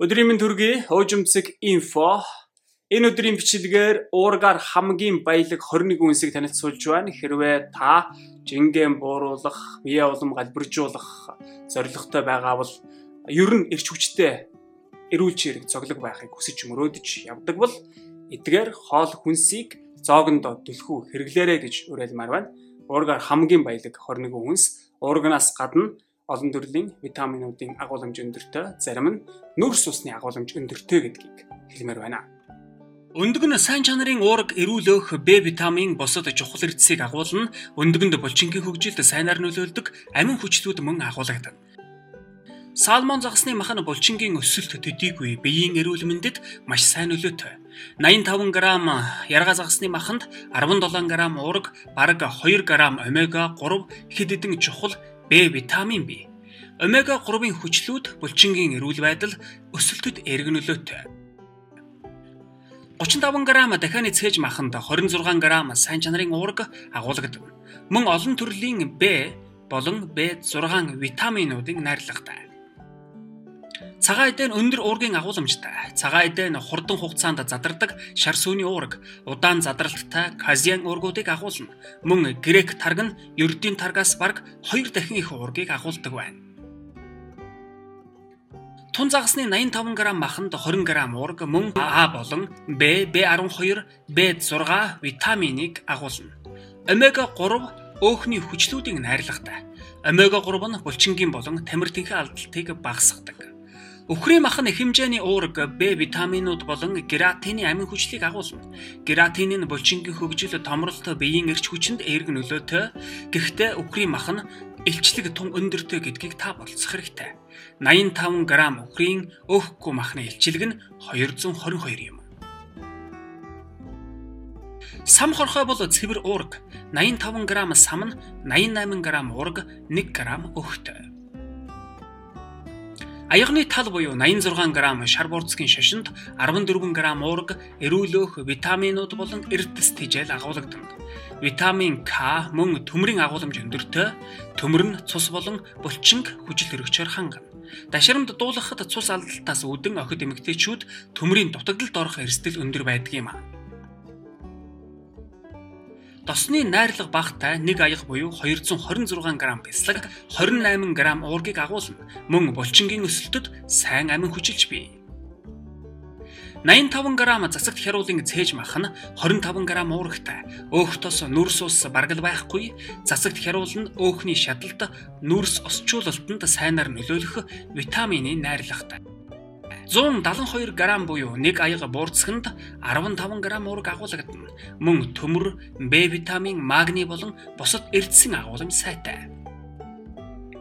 Өдрийн мэнд төргий уужимцэг инфо энэ өдрийн бичлэгээр уургаар хамгийн баялаг 21 үнсийг танилцуулж байна. Хэрвээ та жингэн бууруулах, бие улам галбиржуулах зорилготой байгаа бол ер нь эрч хүчтэй эрүүл чирэг цоглог байхыг хүсэж мөрөөдөж явдаг бол эдгээр хоол хүнсийг зоогондоо түлхүү хэрэглээрэй гэж уриалмаар байна. Уургаар хамгийн баялаг 21 үнс уурганаас гадна олон төрлийн витаминуудын агуулмж өндөртэй, зарим нь нүүрс усны агуулмж өндөртэй гэдгийг хэлмээр байна. Өндөг нь сайн чанарын уурга эрүүл өөх Б витамин босод чухал эрдэсийг агуулна, өндөгөнд булчингийн хөгжилд сайнаар нөлөөлдөг амин хүчлүүд мөн агуулгадаг. Салмон загасны махан булчингийн өсөлт төдийгүй биеийн эрүүл мэндэд маш сайн нөлөөтэй. 85 г ярга загасны маханд 17 г уурга, бараг 2 г омега 3 хэд хэдэн чухал Б витамин бий. Омега 3-ын хүчлүүд булчингийн эрүүл байдал өсөлтөд эерэг нөлөөтэй. 35 г дахианы цээж маханд 26 г сайн чанарын уурга агуулгадаг. Мөн олон төрлийн Б болон B6 витаминуудын найрлагатай. Цагаан эдэн өндөр уургийн агуулмжтай. Цагаан эдэн хурдан хугацаанд задардаг шар сүний уурга, удаан задралттай казиан уургуудыг агуулна. Мөн грек тарг нь ердийн таргаас бараг 2 дахин их уургийг агуулдаг байна. Тун загасны 85 г маханд 20 г уурга мөн А болон Б, B12, B6 витаминыг агуулна. Омега 3 өөхний хүчлүүдийн найрлагатай. Омега 3 нь булчингийн болон тамиртынхээ алдалтыг багасгадаг. Өхрийн мах нь хэмжээний уурга, Б витаминууд болон гератины амин хүчлийг агуулна. Гератин нь булчингийн хөгжил, томролт, биеийн эрч хүчинд эерэг нөлөөтэй. Гэхдээ өхрийн мах нь элчлэг тун өндөртэй гэдгийг та болцох хэрэгтэй. 85 г өхрийн өөхгүй махны элчлэг нь 222 юм. Сам хорхой бол цэвэр уурга. 85 г сам нь 88 г уурга 1 г өөхтэй. Аягны тал буюу 86 г шар бурцгийн шашинд 14 г уурга, эрүүл өөх, витаминууд болон эрдэс тижэл агуулгадаг. Витамин К мөн төмрийн агуулмж өндөртэй, төмөр нь цус болон булчинг хүчил өргөчөөр хангана. Дашрамд дуулахад цус алдалтаас үүдэн охид эмэгтэйчүүд төмрийн дутагдлалд орох эрсдэл өндөр байдаг юм а. Досны найрлага багтай нэг аяга буюу 226 г бяцлаг 28 г уургийг агуулна. Мөн булчингийн өсөлтөд сайн амин хүчилж бий. 85 г засагт хяруулын цээж мах нь 25 г уурагтай. Өөх тос нүрс ус баргал байхгүй. Засагт хяруул нь өөхний шадалд нүрс осчуулалтанд сайнаар нөлөөлөх витамины найрлагатай. 172 г буюу нэг аяга буурцсагт 15 г уург агуулгадна. Мөн төмөр, Б витамин, магний болон бусад эрдэсийн агуулмж сайтай.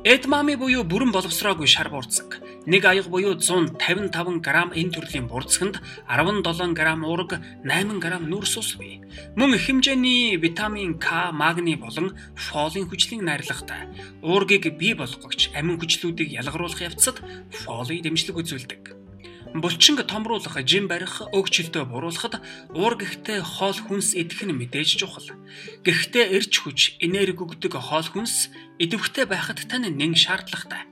Эдмами буюу бүрэн боловсроогүй шар буурцаг. Нэг аяга буюу 155 г энэ төрлийн буурцагт 17 г уург, 8 г нүрс ус бий. Мөн их хэмжээний витамин К, магний болон фолын хүчлийн найрлагатай. Уургийг бий болгогч амин хүчлүүдийг ялгаруулах явцад фоли дэмжлэг үзүүлдэг булчинг томруулах, жим барих, өгчлөлтөө буруулахад уур гихтээ хоол хүнс идэх нь мэдээж чухал. Гэхдээ эрч хүч, энерги өгдөг хоол хүнс идэвхтэй байхад тань нэн шаардлагатай.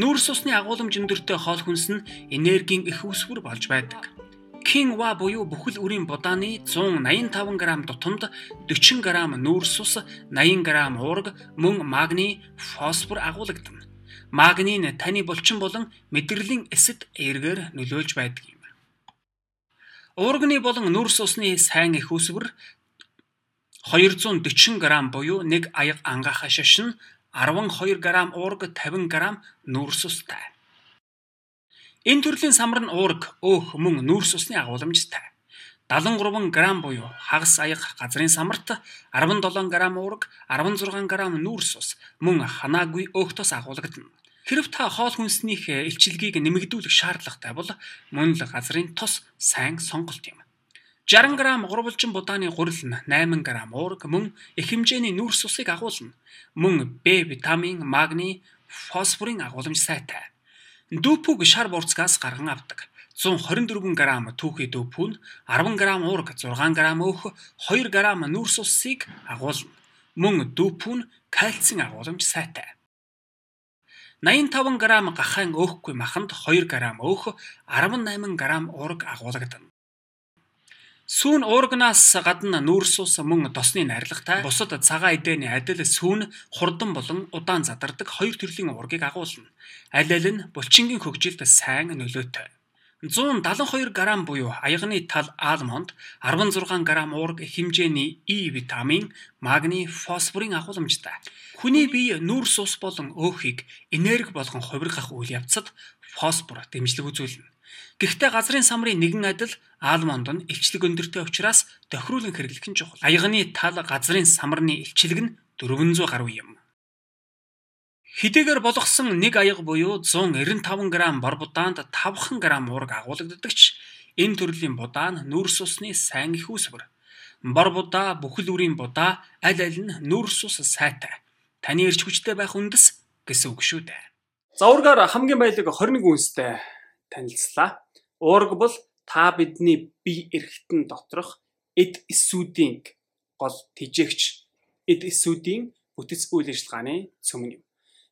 Нүүрс усны агуулмж өндөртэй хоол хүнс нь энергийн их үсвэр болж байдаг. Кинва буюу бүхэл үрийн будааны 185 г дутамд 40 г нүүрс ус, 80 г уурга, мөн магний, фосфор агуулгадана. Магний нь таны булчин болон мэдрэлийн эсэд эргээр нөлөөлж байдаг юм. Уурганы болон нүрс усны сайн их үсвэр 240 г буюу нэг аяга ангахаа шашин 12 г уурга 50 г нүрс устай. Энэ төрлийн самар нь уурга, өөх мөн нүрс усны агуулмжтай. 73 г буюу хагас аяга газрын самарт 17 г уурга, 16 г нүрс ус мөн ханаагүй өөхтөөс агуулгадана. Хэрв та хоол хүнснийх элчилгээг нэмэгдүүлэх шаардлагатай бол мөн л газрын тос сайн сонголт юм. 60 г гурвалжин будааны гурил нь 8 г уург мөн их хэмжээний нүрс усыг агуулна. Мөн Б витамин, магний, фосфорын агуулмж сайтай. Дүүпүг шар бурцгаас гарган авдаг. 124 г түүхий дүүпүн 10 г уург 6 г өөх 2 г нүрс усыг агуулна. Мөн дүүпүн кальцийн агуулмж сайтай. 85 г гахаан өөхгүй маханд 2 г өөх 18 г уураг агуулгадана. Сүүн уургнаас гадна нүүрс ус мөн досны найрлагатай бусад цагаан эдэний адил сүүн хурдан болон удаан задардаг хоёр төрлийн уургийг агуулна. Аль аль нь булчингийн хөгжилд сайн нөлөөтэй. 172 г буюу аяганы тал алмонд 16 г уург хэмжээний E витамин, магний, фосфорын агуулмжтай. Хүний бие нүүрс ус болон өөхийг энерги болгон хувиргах үйл явцад фосфор дэмжлэг үзүүлнэ. Гэхдээ газрын самрын нэгэн адил алмонд нь илчлэг өндөртэй учраас тохируулан хэрэглэх нь чухал. Аяганы тал газрын самарны илчлэг нь 400 гаруй юм. Хидээгээр болгосон нэг аяга буюу 195 г бор будаанд 5 г уураг агуулгаддагч энэ төрлийн будаа нь нүүрс усны сайн их үүсвэр. Бор будаа, бүхэл үрийн будаа аль аль нь нүүрс ус сайтай. Таны эрч хүчтэй байх үндэс гэсэн үг шүү дээ. За ургаар хамгийн баялаг 21 үнстэй танилцлаа. Уураг бол та бидний бие эрхтэн доторх эд эсүүдийн гол тижээгч эд эсүүдийн бүтэц үйл ажиллагааны цөмөн юм.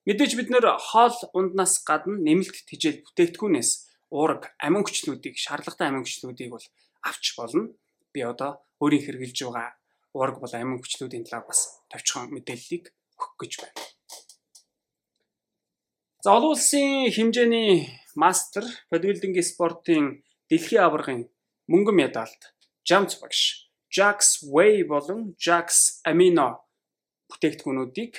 Мэдээж бид нэр хоол унднаас гадна нэмэлт тижэл бүтээгдэхүүнээс уураг амин хүчлүүдийг шаардлагатай амин хүчлүүдийг бол авч болно. Би одоо өөрийн хэрэгжилж байгаа уураг бол амин хүчлүүдийн талаар бас товчхон мэдээллийг өгөх гэж байна. За олон улсын хэмжээний мастер бодибилдингийн спортын дэлхийн аваргын мөнгөн медальд Жамц багш Жакс Вэй болон Жакс Амино бүтээгдэхүүнүүдийг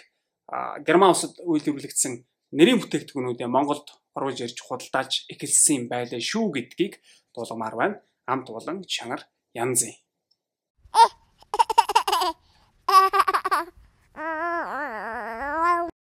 Герман улсад үйлдвэрлэгдсэн нэрийн бүтээгдэхүүнүүдээ Монголд оруулж ирж худалдааж эхэлсэн байлаа шүү гэдгийг дуулгамаар байна. Амт болон чанар янзын. Аа